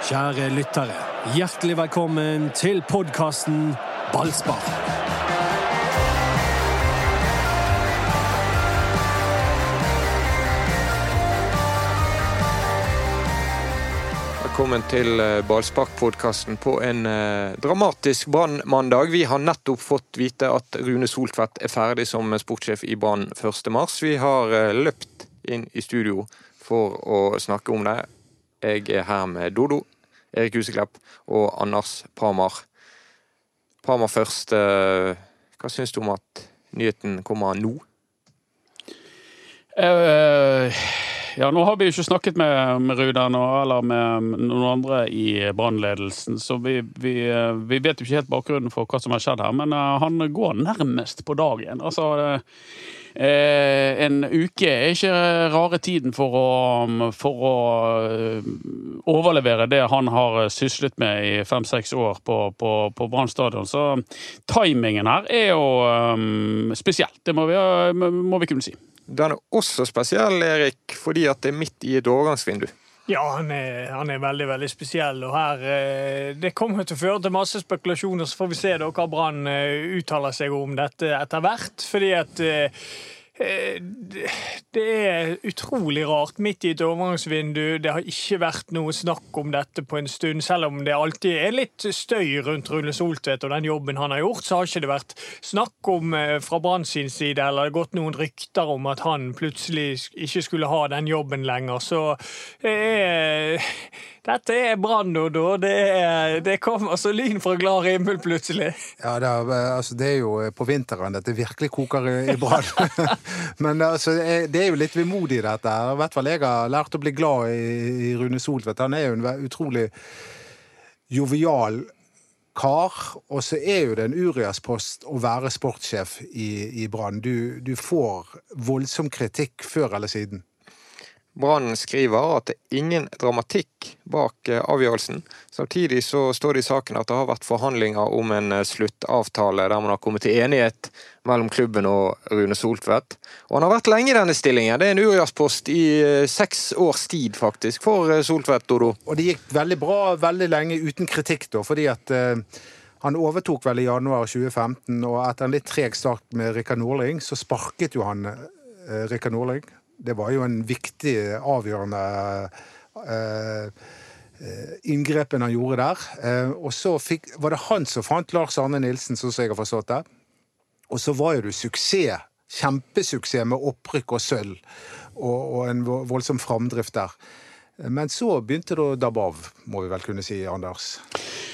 Kjære lyttere, hjertelig velkommen til podkasten Ballspar. Velkommen til eh, Ballspark-podkasten på en eh, dramatisk Brann-mandag. Vi har nettopp fått vite at Rune Soltvedt er ferdig som sportssjef i Brann 1.3. Vi har eh, løpt inn i studio for å snakke om det. Jeg er her med Dodo, Erik Huseklepp og Anders Pramar. Pramar først. eh, Hva syns du om at nyheten kommer nå? Uh, ja, nå har vi jo ikke snakket med, med Rudan eller med noen andre i brannledelsen, så vi, vi, vi vet jo ikke helt bakgrunnen for hva som har skjedd her. Men uh, han går nærmest på dagen. Altså eh, En uke er ikke rare tiden for å, for å eh, overlevere det han har syslet med i fem-seks år på, på, på Brann stadion. Så timingen her er jo spesielt, spesiell. Det må vi, må vi kunne si. Den er også spesiell, Erik, fordi at det er midt i et overgangsvindu. Ja, han er, han er veldig veldig spesiell. og her, eh, Det kommer til å føre til masse spekulasjoner, så får vi se da hva Brann eh, uttaler seg om dette etter hvert. fordi at eh, Det er utrolig rart. Midt i et overgangsvindu. Det har ikke vært noe snakk om dette på en stund. Selv om det alltid er litt støy rundt Rune Soltvedt og den jobben han har gjort, så har ikke det vært snakk om eh, fra Brann sin side, eller det har gått noen rykter om at han plutselig ikke skulle ha den jobben lenger. Så eh, dette er Brann, Dodo. Det, det kommer altså lyn fra klar himmel plutselig. Ja, det er, altså, det er jo på vinteren dette virkelig koker i, i brann. Men altså, eh, det er jo litt vemodig, dette. I hvert fall jeg har lært å bli glad i, i Rune Soltvedt. Han er jo en utrolig jovial kar. Og så er jo det en uriaspost å være sportssjef i, i Brann. Du, du får voldsom kritikk før eller siden. Brann skriver at det er ingen dramatikk bak eh, avgjørelsen. Samtidig så står det i saken at det har vært forhandlinger om en eh, sluttavtale der man har kommet til enighet mellom klubben og Rune Soltvedt. Og han har vært lenge i denne stillingen. Det er en Urias-post i eh, seks års tid, faktisk, for Soltvedt, Dodo. Og det gikk veldig bra veldig lenge uten kritikk, da, fordi at uh, han overtok vel i januar 2015, og etter en litt treg start med Rikard Norling, så sparket jo han eh, Rikard Norling. Det var jo en viktig, avgjørende eh, eh, inngrepen han gjorde der. Eh, og så fikk, var det han som fant Lars Arne Nilsen, sånn som jeg har forstått det. Og så var jo det suksess, kjempesuksess med opprykk og sølv, og, og en voldsom framdrift der. Men så begynte det å dabbe av, må vi vel kunne si, Anders.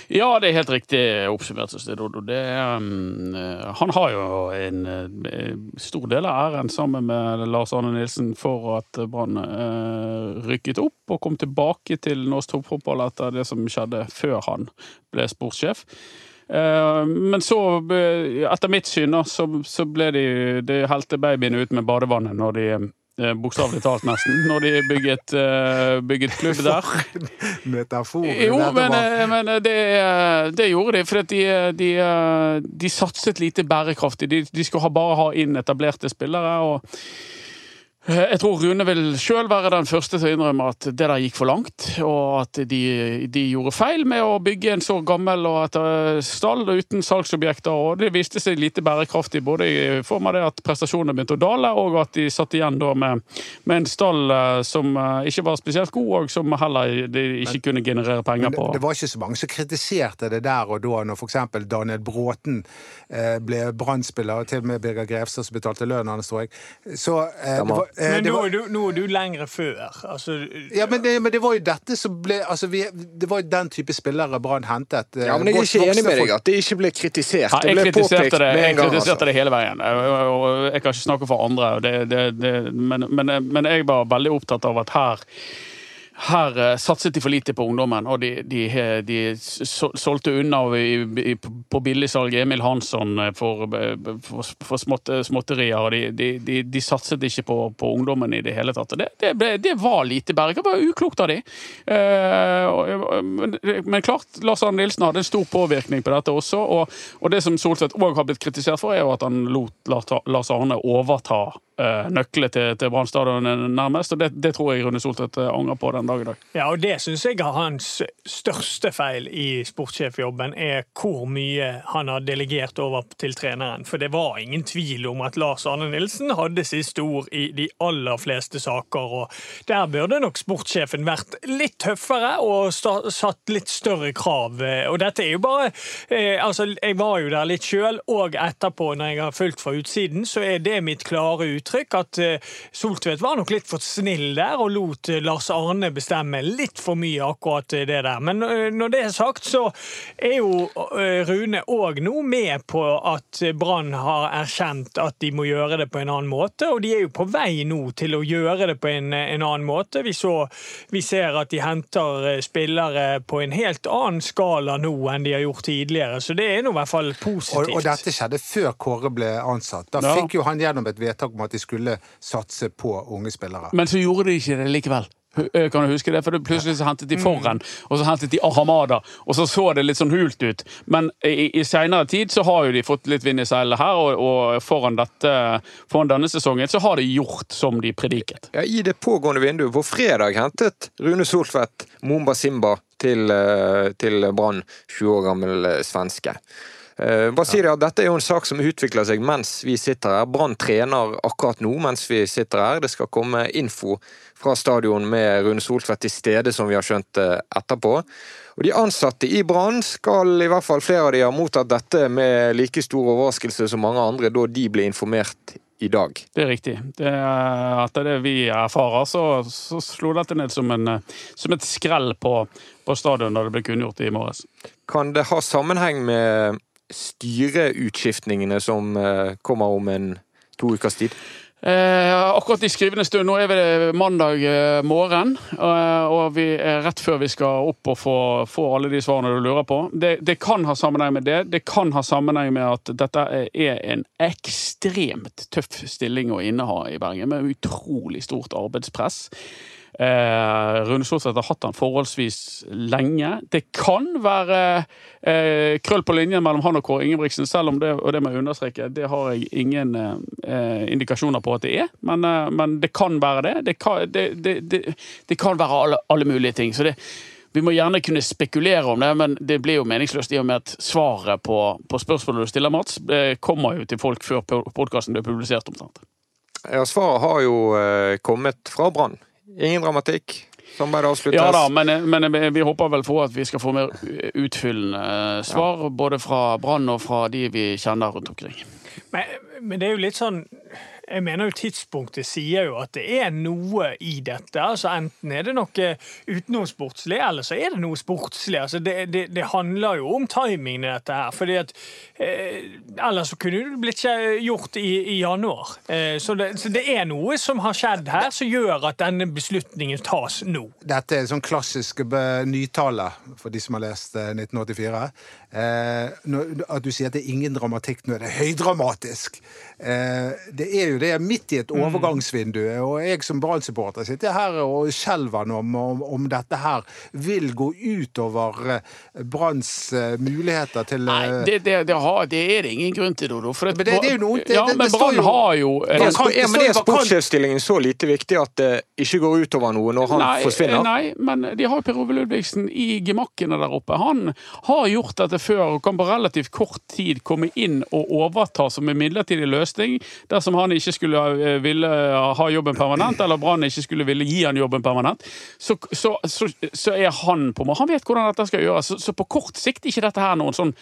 Ja, det er helt riktig oppsummert. Dodo. Det, um, han har jo en eh, stor del av æren sammen med Lars Arne Nilsen for at Brann eh, rykket opp og kom tilbake til norsk toppfotball etter det som skjedde før han ble sportssjef. Men så, etter mitt syn, så, ble de, de helte babyene ut med badevannet når de Bokstavelig talt, nesten. Når de bygget, eh, bygget klubb der. Metafor. Jo, men, eh, men det, det gjorde de, for de, de, eh, de satset lite bærekraftig. De, de skulle ha bare ha inn etablerte spillere. og eh, jeg tror Rune vil sjøl være den første til å innrømme at det der gikk for langt, og at de, de gjorde feil med å bygge en så gammel og et eh, stall uten salgsobjekter. og Det viste seg lite bærekraftig, både i form av det at prestasjonene begynte å dale, og at de satt igjen da med, med en stall eh, som eh, ikke var spesielt god, og som heller de ikke kunne generere penger på. det, det var ikke så mange som kritiserte det der og da, når f.eks. Daniel Bråten eh, ble Brann-spiller, og til og med Birger Grevstad som betalte lønnen hans, tror jeg. Så eh, det var, eh, Men nå var, er du, nå er du lengre før. Altså, ja, men det, men det var jo dette som ble altså vi, Det var jo den type spillere Brann hentet. eh, Ja, men jeg er ikke enig med deg at det ikke ble kritisert. Ja, det jeg ble påpekt kritiserte det, jeg gang. kritiserte Altså. det hele veien. Jeg kan ikke snakke for andre, det, det, det, men, men, men jeg var veldig opptatt av at her her eh, satset de for lite på ungdommen, og de, de, de sol- solgte unna på billigsalg Emil Hansson eh, for, for, for småtte, småtterier. og de, de, de, de satset ikke på, på ungdommen i det hele tatt. Det, det, ble, det var lite berg. Det var uklokt av de. Eh, men, men klart, Lars Arne Nilsen hadde en stor påvirkning på dette også. Og, og det som Solseth òg har blitt kritisert for, er jo at han lot Lars Arne overta eh, til, til Brann stadion nærmest. Og det, det tror jeg Rune Soltvedt eh, angrer på den dag i dag. Ja, og det syns jeg er hans største feil i sportssjefjobben, er hvor mye han har delegert over til treneren. For det var ingen tvil om at Lars Arne Nilsen hadde siste ord i de aller fleste saker. Og der burde nok sportssjefen vært litt tøffere og satt litt større krav. Og dette er jo bare eh, Altså, jeg var jo der litt sjøl, og etterpå, når jeg har fulgt fra utsiden, så er det mitt klare uttrykk at uh, Soltvedt var nok litt for snill der og lot uh, Lars Arne bestemme litt for mye akkurat uh, det der. Men når det er sagt, så er jo Rune òg nå med på at Brann har erkjent at de må gjøre det på en annen måte, og de er jo på vei nå til å gjøre det på en, en annen måte. Vi, så, vi ser at de henter spillere på en helt annen skala nå enn de har gjort tidligere, så det er nå i hvert fall positivt. Og, og dette skjedde før Kåre ble ansatt. Da ja. fikk jo han gjennom et vedtak om at de skulle satse på unge spillere. Men så gjorde de ikke det likevel. Kan du huske det? For Plutselig så hentet de foran, og så hentet de Ahamada, og så så det litt sånn hult ut. Men i, i seinere tid så har jo de fått litt vind i seilene her, og, og foran, dette, foran, denne sesongen så har de gjort som de prediket. Ja, I det pågående vinduet på fredag hentet Rune Soltvedt Momba Simba til, til Brann, 20 år gammel svenske. Si det at Dette er jo en sak som utvikler seg mens vi sitter her. Brann trener akkurat nå mens vi sitter her. Det skal komme info fra stadion med Rune Soltvedt til stede, som vi har skjønt etterpå. Og De ansatte i Brann skal, i hvert fall flere av de, ha mottatt dette med like stor overraskelse som mange andre da de ble informert i dag. Det er riktig. Det er, etter det vi erfarer, så, så slo dette ned som, en, som et skrell på, på stadion da det ble kunngjort i morges. Kan det ha sammenheng med styreutskiftningene som eh, kommer om en to ukers tid? Eh, akkurat i skrivende stund, nå er det mandag eh, morgen, eh, og vi er rett før vi skal opp og få, få alle de svarene du lurer på. Det, det, kan ha sammenheng med det. Det kan ha sammenheng med at dette er en ekstremt tøff stilling å inneha i Bergen, med utrolig stort arbeidspress. Eh, Rune Solseth har hatt den forholdsvis lenge. Det kan være eh, krøll på linjen mellom han og Kåre Ingebrigtsen, selv om det, og det må jeg understreke, det har jeg ingen eh, indikasjoner på at det er. Men, eh, men det kan være det. Det kan, det, det kan være alle, alle, mulige ting. Så det vi må gjerne kunne spekulere om det, men det blir jo meningsløst i og med at svaret på, på spørsmålet du stiller, Mats, eh, kommer jo til folk før podkasten blir publisert. omtrent. Ja, Svaret har jo eh, kommet fra Brann Ingen dramatikk. Som bare avsluttes. Ja da, men, men, vi håper vel på at vi skal få mer utfyllende svar. Ja. Både fra Brann og fra de vi kjenner rundt omkring. Men, men det er jo litt sånn jeg mener jo tidspunktet sier jo at det er noe i dette. altså Enten er det noe utenomsportslig, eller så er det noe sportslig. altså Det, det, det handler jo om timingen i dette her. fordi at eh, Ellers kunne det blitt gjort i, i januar. Eh, så, det, så, det, er noe som har skjedd her, som gjør at denne beslutningen tas nå. Dette er sånn klassisk nytale for de som har lest 1984. Eh, at du sier at det er ingen dramatikk nå, er det høydramatisk. Eh, det er jo det midt i et mm. overgangsvindu, og jeg som Brann-supporter sitter her og skjelver om, om, om, dette her vil gå utover eh, Branns muligheter til Nei, det, det, det, har, det, er det ingen grunn til, Dodo. Men det, det, er jo noe Ja, men Brann har jo Men er sportssjefsstillingen så lite viktig at det ikke går utover noe når han nei, forsvinner? Nei, men de har Per Ove Ludvigsen i gemakkene der oppe. Han har gjort dette før og kan på relativt kort tid komme inn og overta som en midlertidig løsning dersom han ikke skulle eh, ville ha jobben permanent, eller Brann ikke skulle ville gi han jobben permanent. Så, så, så, så er han på Han vet hvordan dette skal gjøres. Så, på kort sikt er ikke dette her noen sånn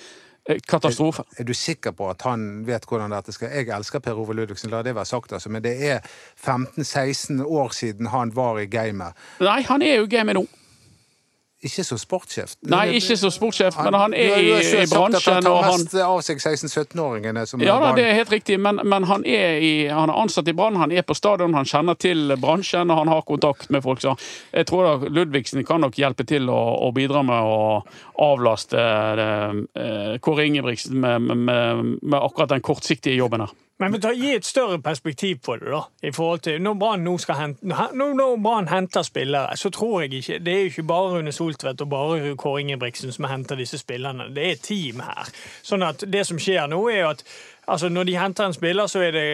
eh, katastrofe. Er, er, du sikker på at han vet hvordan dette skal Jeg elsker Per Ove Ludvigsen, la det være sagt, altså, men det er 15-16 år siden han var i gamet. Nei, han er jo i gamet nå. Ikke som sportssjef. Nei, ikke som sportssjef, men han er i, i bransjen. Han tar mest av seg 16-17-åringene. Ja, da, det er helt riktig, men, men han, er i, han, er ansatt i Brann, han er på stadion, han kjenner til bransjen og han har kontakt med folk. Så jeg tror da Ludvigsen kan nok hjelpe til å, å bidra med å avlaste det, Kåre Ingebrigtsen med, med, med akkurat den kortsiktige jobben her. Men ta, gi et større perspektiv på det. da, i forhold til når Brann henter spillere, så tror jeg ikke Det er jo ikke bare Rune Soltvedt og bare Kåre Ingebrigtsen som henter disse spillerne. Det er et team her. Sånn at det som skjer nå, er jo at Altså, Når de henter en spiller, så er det,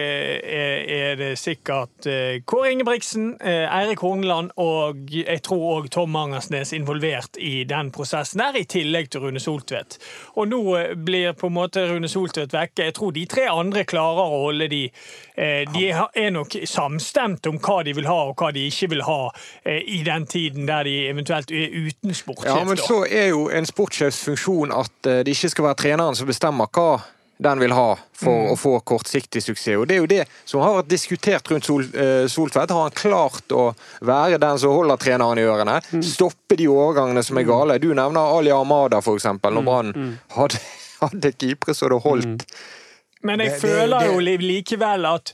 er, er det sikkert eh, Kåre Ingebrigtsen, eh, Eirik Horneland og jeg tror òg Tom Mangersnes involvert i den prosessen der, i tillegg til Rune Soltvedt. Og nå eh, blir på en måte Rune Soltvedt vekke. Jeg tror de tre andre klarer å holde de eh, De er nok samstemte om hva de vil ha og hva de ikke vil ha eh, i den tiden der de eventuelt er uten sportssjef. Ja, men så er jo en sportssjefs funksjon at eh, det ikke skal være treneren som bestemmer hva den vil ha for å få kortsiktig suksess. Og Det er jo det som har vært diskutert rundt Sol, eh, Soltvedt. Har han klart å være den som holder treneren i ørene? Stoppe de overgangene som er gale? Du nevner Ali Amada, for eksempel, når Brann hadde, hadde keepere så det holdt. Men jeg Det- det- føler det- jo likevel at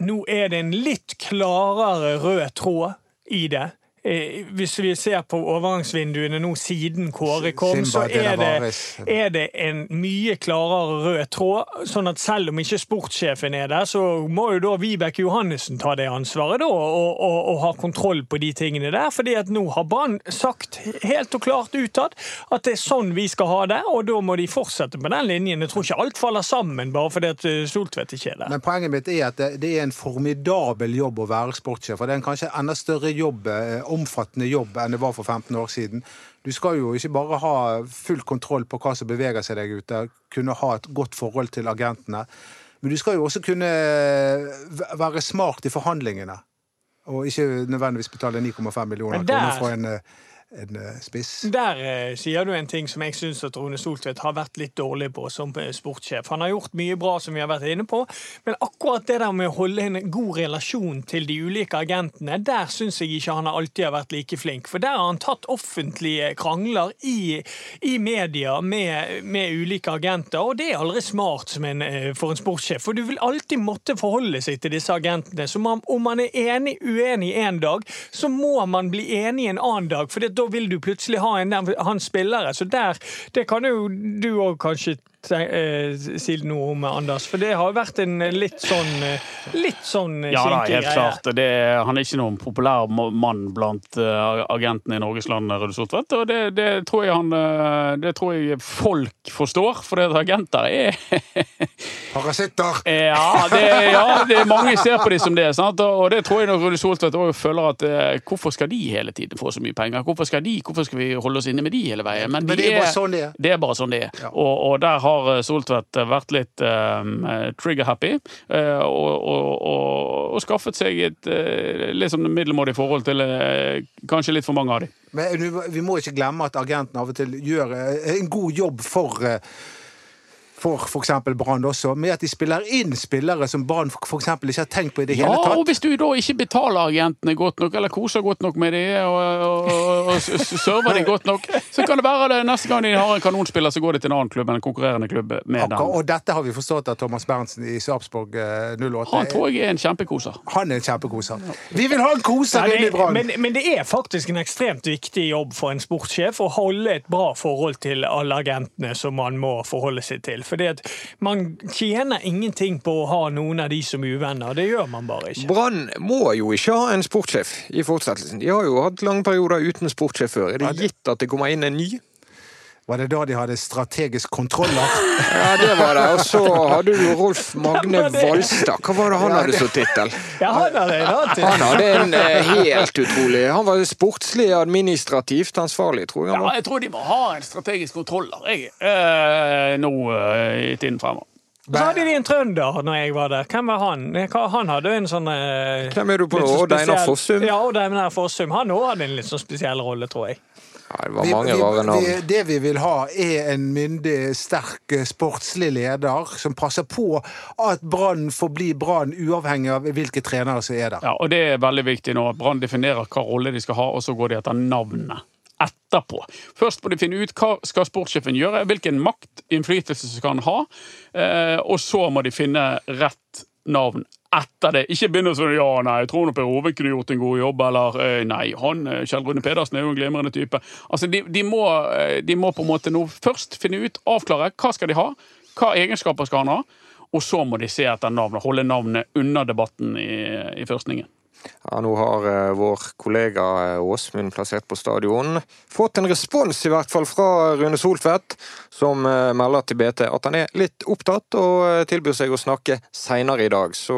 nå er det en litt klarere rød tråd i det. Eh, Hvis vi ser på overgangsvinduene nå siden Kåre kom, så er det, er det en mye klarere rød tråd. Sånn at selv om ikke sportssjefen er der, så må jo da Vibeke Johannessen ta det ansvaret da, og, og, og ha kontroll på de tingene der. fordi at nå har Brann sagt helt og klart utad at det er sånn vi skal ha det, og da må de fortsette på den linjen. Jeg tror ikke alt faller sammen bare fordi at eh, Soltvedt ikke er der. Men poenget mitt er at det, det er en formidabel jobb å være sportssjef. Og det er en kanskje enda større jobb, eh, omfattende jobb enn det var for 15 år siden. Du skal jo ikke bare ha full kontroll på hva som beveger seg der ute, kunne ha et godt forhold til agentene. Men du skal jo også kunne være smart i forhandlingene. Og ikke nødvendigvis betale 9,5 millioner der- kroner for en, eh, en eh, spiss. Der eh, sier du en ting som jeg syns at Rune Soltvedt har vært litt dårlig på som eh, sportssjef. Han har gjort mye bra, som vi har vært inne på, men akkurat det der med å holde en god relasjon til de ulike agentene, der syns jeg ikke han alltid har vært like flink. For der har han tatt offentlige krangler i, i media med, med ulike agenter, og det er aldri smart en, eh, for en sportssjef. For du vil alltid måtte forholde seg til disse agentene. Så man, om man er enig uenig en dag, så må man bli enig en annen dag. For da vil du plutselig ha en han spillere. Så der, det kan jo du òg kanskje si noe om, Anders. For det har vært en litt sånn eh, Litt sånn eh, Ja da, helt klart. Det, han er ikke noen populær mann blant eh, agentene i Norges land, Røde Soltvedt. Og det, det, tror jeg han, eh, det tror jeg folk forstår, for det agenter er Parasitter! ja det, ja, det er mange ser på dem som det. Sant? Og det tror jeg nok Røde Soltvedt også føler at eh, hvorfor skal de hele tiden få så mye penger? Hvorfor skal de, hvorfor skal vi holde oss inne med de hele veien? Men de det er bare sånn det er. det er bare sånn det er. Ja. Og, og der har eh, Soltvedt vært litt um, trigger-happy. eh, og, og, og, og skaffet seg et liksom middelmådig forhold til eh, kanskje litt for mange av dem. Men vi må ikke glemme at agenten av og til gjør eh, en god jobb for eh, for f.eks. Brann også, med at de spiller inn spillere som Brann f.eks. ikke har tenkt på i det Ja, hele og hvis du da ikke betaler agentene godt nok, eller koser godt nok med dem, og, og, og, server dem godt nok, så kan det være det neste gang de har en kanonspiller, så går de til en annen klubb enn en konkurrerende klubb med Akkurat, den. og dette har vi forstått av Thomas Berntsen i Sarpsborg eh, 08. Han tror jeg er en kjempekoser. Han er en kjempekoser. Vi vil ha en koser Ja, inn i Brann! men, men det er faktisk en ekstremt viktig jobb for en sportssjef å holde et bra forhold til alle agentene som man må forholde seg til. Fordi at man tjener ingenting på å ha noen av de som uvenner. Det gjør man bare ikke. Brann må jo ikke ha en sportssjef i fortsettelsen. De har jo hatt lange perioder uten sportssjef før. Er det gitt at det kommer inn en ny? Var det da de hadde strategisk kontroller? Ja, det var det. Og så hadde du Rolf Magne. Valstad. Hva var det han hadde som tittel? Ja, han hadde en annen tittel. Han hadde en eh, helt utrolig Han var sportslig administrativt ansvarlig, tror jeg Ja, jeg tror de må ha en strategisk kontroller, jeg, eh, nå eh, i tiden fremover. Så hadde de en trønder når jeg var der. Hvem var han? Han hadde jo en sånn Hvem er du på nå? Odd Einar Fossum? Ja, Odd Einar Fossum. Han òg hadde en litt sånn spesiell rolle, tror jeg. Ja, det var Vi- mange vi- rare navn. vi- Det vi vil ha, er en myndig, sterk, eh, sportslig leder som passer på at Brann forblir Brann, uavhengig av hvilke trenere som er der. Ja, og det er veldig viktig nå Brann definerer hva rolle de skal ha, og så går de etter navnet etterpå. Først må de finne ut hva skal sportssjefen gjøre, hvilken makt, innflytelse skal han ha, eh, og så må de finne rett navn etter det. Ikke begynne sånn ja, nei, jeg tror nå Per Ove kunne gjort en god jobb, eller eh, nei, han eh, Kjell Rune Pedersen er jo en glimrende type. Altså, de, de, må, eh, de må på en måte nå først finne ut, avklare hva skal de ha, hva egenskaper skal han ha, og så må de se etter navnet, holde navnet unna debatten i, i førstningen. Ja, Nå har eh, vår kollega eh, Åsmund plassert på stadion fått en respons i hvert fall fra Rune Soltvedt, som eh, melder til BT at han er litt opptatt og tilbyr seg å snakke seinere i dag. Så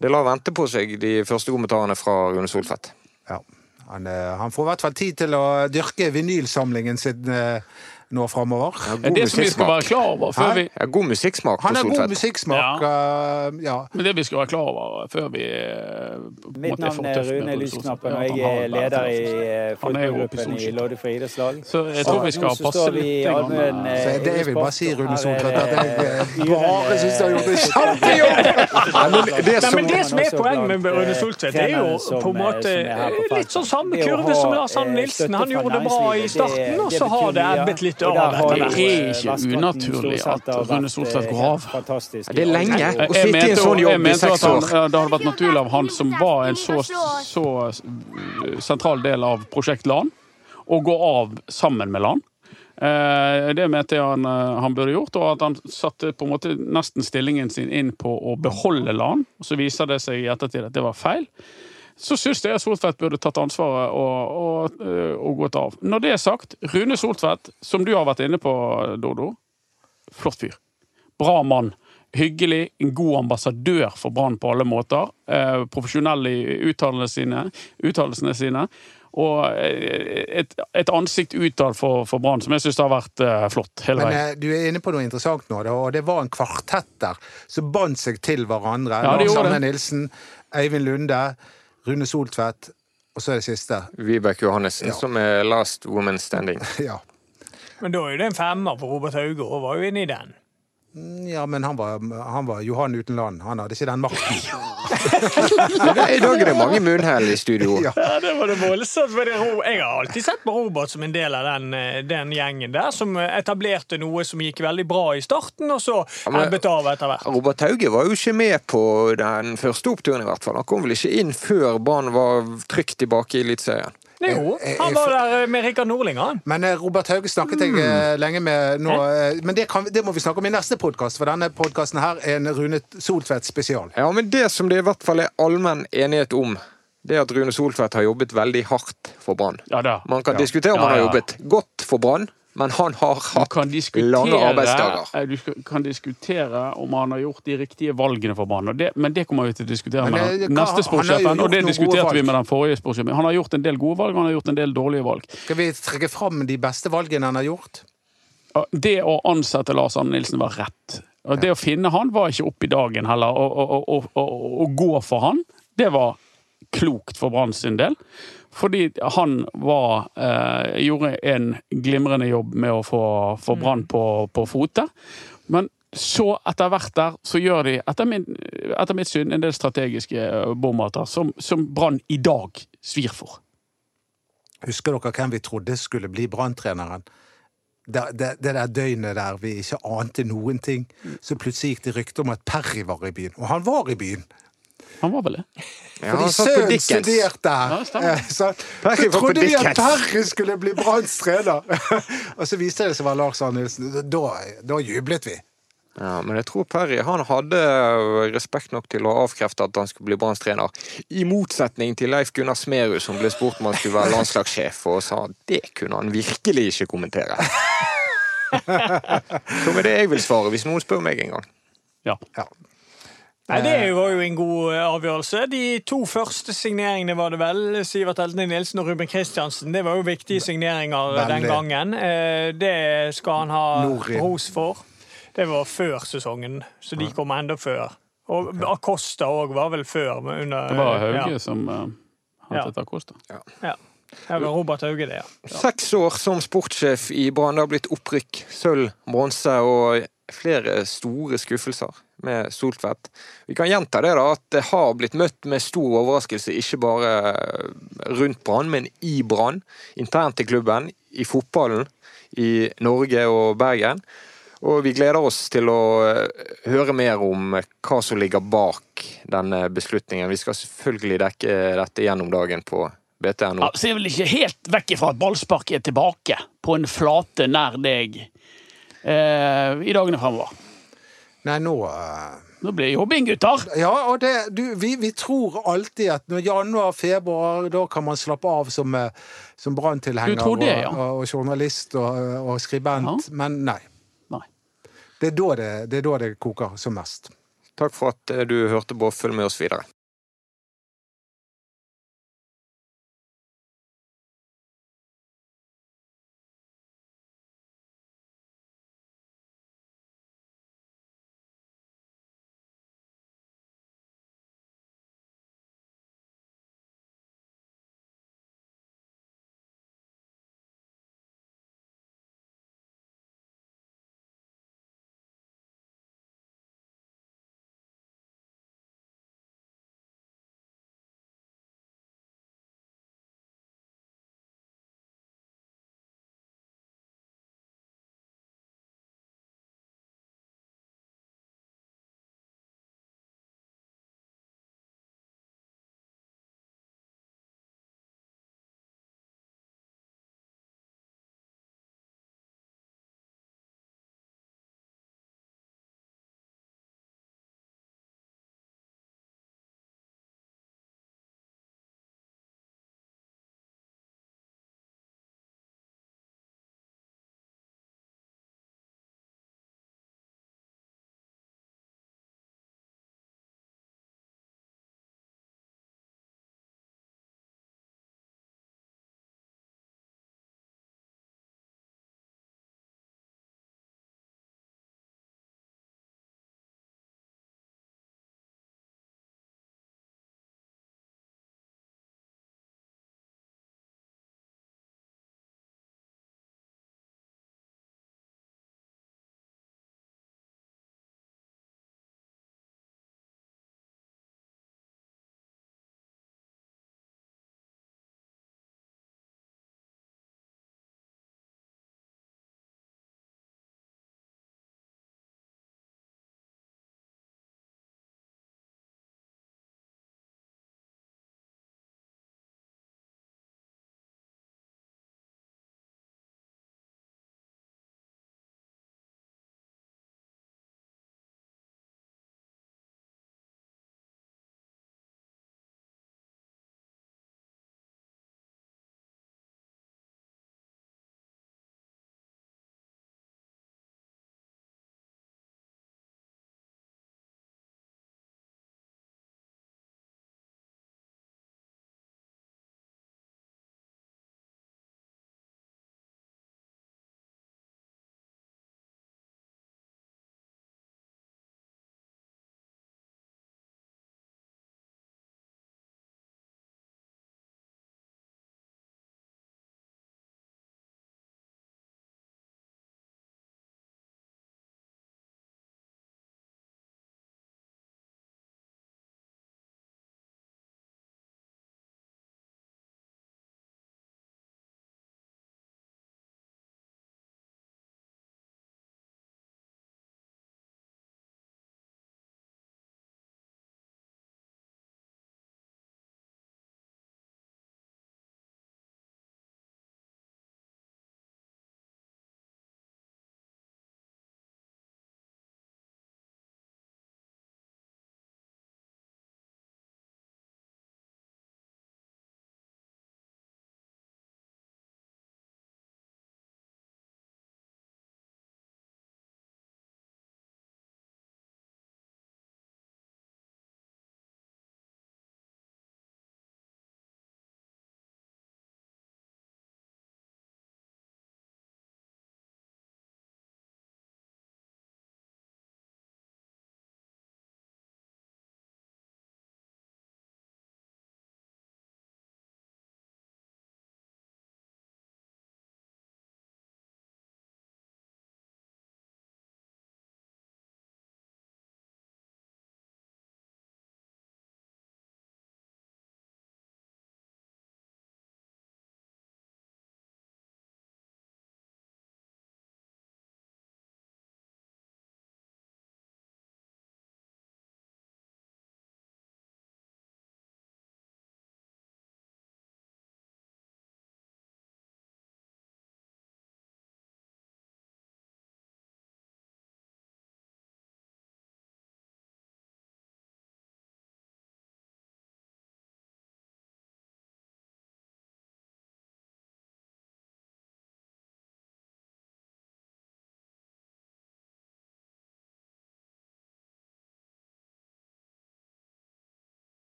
det lar vente på seg, de første kommentarene fra Rune Soltvedt. Ja. Han, han får i hvert fall tid til å dyrke vinylsamlingen sin nå framover. Ja, Det er det som vi skal være klar over før vi Ja, god musikksmak på Han har god musikksmak. uh, ja. Men det vi skal være klar over før vi uh, Mitt navn er Rune Lysknappen, og jeg er leder i verdensklasse. eh, i fotballgruppen i Loddefri idrettslag. Så jeg tror vi skal så passe vi litt. det jeg vil bare si, Rune Soltvedt, at jeg det, bare syns du har gjort en kjempejobb! Men det som, er poenget med Rune Soltvedt, det er jo på en måte litt sånn samme kurve som Lars Arne Nilsen. Han gjorde det bra i starten, og så har det ebbet litt Og der har etter jo, hvert. Det er ikke unaturlig at Rune Soltvedt går av. Det er lenge å sitte i en sånn jeg jobb i seks år. det hadde vært naturlig av han som var en så, så eh, sentral del av Prosjekt LAN, å gå av sammen med LAN. Eh, Det mente jeg han, eh, han burde gjort, og at han satte på en måte nesten stillingen sin inn på å beholde LAN. Så viser det seg i ettertid at det var feil. Så syns jeg Soltvedt burde tatt ansvaret og, og, eh, og gått av. Når det er sagt, Rune Soltvedt, som du har vært inne på, Dodo, flott fyr. Bra mann. Hyggelig, en god ambassadør for Brann på alle måter. Eh, profesjonell i uttalelsene sine, uttalelsene sine. Og eh, et, et ansikt utad for, for Brann som jeg syns har vært eh, flott hele Men veien. eh, du er inne på noe interessant nå, da, og det var en kvartett der som bandt seg til hverandre. Ja, Lars Arne. Nilsen, Eivind Lunde, Rune Soltvedt, og så er det siste. Vibeke Johannessen, Ja. som er last woman standing. Ja. Men da er det en femmer, på Robert Hauge og var jo inne i den. Ja, men han var, han var Johan uten land. Han hadde ikke den makten. I dag er det mange munnhell i studio. Ja. Ja, det var det voldsomt. Jeg har alltid sett på Robert som en del av den, eh, den gjengen der, som eh, etablerte noe som gikk veldig bra i starten, og så ebbet ja, av etter hvert. Robert Hauge var jo ikke med på den første oppturen, i hvert fall. Han kom vel ikke inn før Brann var trygt tilbake i Eliteserien. Jo, han var der eh, med Rikard Norling, han. Men eh, Robert Hauge snakket jeg eh, lenge med nå. eh, Men det, kan, det må vi snakke om i neste podkast, for denne podkasten her er en Rune Soltvedt spesial. Ja, men det som det i hvert fall er allmenn enighet om, det er at Rune Soltvedt har jobbet veldig hardt for Brann. Ja. Man kan Ja. diskutere om Ja, han har jobbet godt for Brann, men han har hatt lange arbeidsdager. eh, du kan diskutere om han har gjort de riktige valgene for Brann. det- Men det kommer vi til å diskutere det, med den neste sportssjefen. Og det diskuterte vi med den forrige sportssjefen. Han har gjort en del gode valg, han har gjort en del dårlige valg. Skal vi trekke fram de beste valgene han har gjort? Det å ansette Lars Anne Nilsen var rett. Og Det å finne han var ikke opp i dagen heller. Å gå for han, det var klokt for Brann sin del. Fordi han var eh, gjorde en glimrende jobb med å få, få Brann på, på fote. Men så etter hvert der så gjør de, etter, min, etter mitt syn, en del strategiske eh, bommerter som, som Brann i dag svir for. Husker dere hvem vi trodde skulle bli branntreneren? Det, det, det der døgnet der vi ikke ante noen ting. Så plutselig gikk det rykte om at Perry var i byen. Og han var i byen! Han var vel det? Ja, Fordi sønnen studerte stemmer. Eh, så, så trodde vi at. Perry skulle bli Branns trener! og så viste det seg å være Lars Arne Nilsen. Da, da jublet vi. Ja, men jeg tror Perry han hadde respekt nok til å avkrefte at han skulle bli Branns trener. I motsetning til Leif Gunnar Smerud, som ble spurt om han skulle være landslagssjef, og sa det kunne han virkelig ikke kommentere. Som er det jeg vil svare, hvis noen spør meg en gang. Ja. Ja. Nei, Det var jo en god eh, avgjørelse. De to første signeringene var det vel. Sivert Eltene Nilsen og Ruben Kristiansen. Det var jo viktige signeringer Veldig. den gangen. Eh, Det skal han ha Norin. ros for. Det var før sesongen, så de kom enda før. Og Acosta òg var vel før. Under, Det var Hauge Ja, som uh, hentet Acosta. ja. Det var Robert Hauge, det, ja. Seks år som sportssjef i Brann. Det har blitt opprykk, sølv, bronse og flere store skuffelser med Soltvedt. Vi kan gjenta det da, at det har blitt møtt med stor overraskelse, ikke bare rundt Brann, men i Brann. Internt i klubben, i fotballen, i Norge og Bergen. Og vi gleder oss til å eh, høre mer om hva som ligger bak denne beslutningen. Vi skal selvfølgelig dekke dette gjennom dagen på BTNO. Ja, så er vel ikke helt vekk ifra at ballspark er tilbake på en flate nær deg eh, i dagene fremover. Nei, nå, uh... Nå blir det jobbing, gutter! Ja, og det, du, vi, vi tror alltid at når januar, februar, da kan man slappe av som, eh, som branntilhenger og, ja. og, og journalist og, og skribent, men nei. Nei. Det er, da det, det er da det koker som mest. Takk for at eh, du hørte på. Følg med oss videre.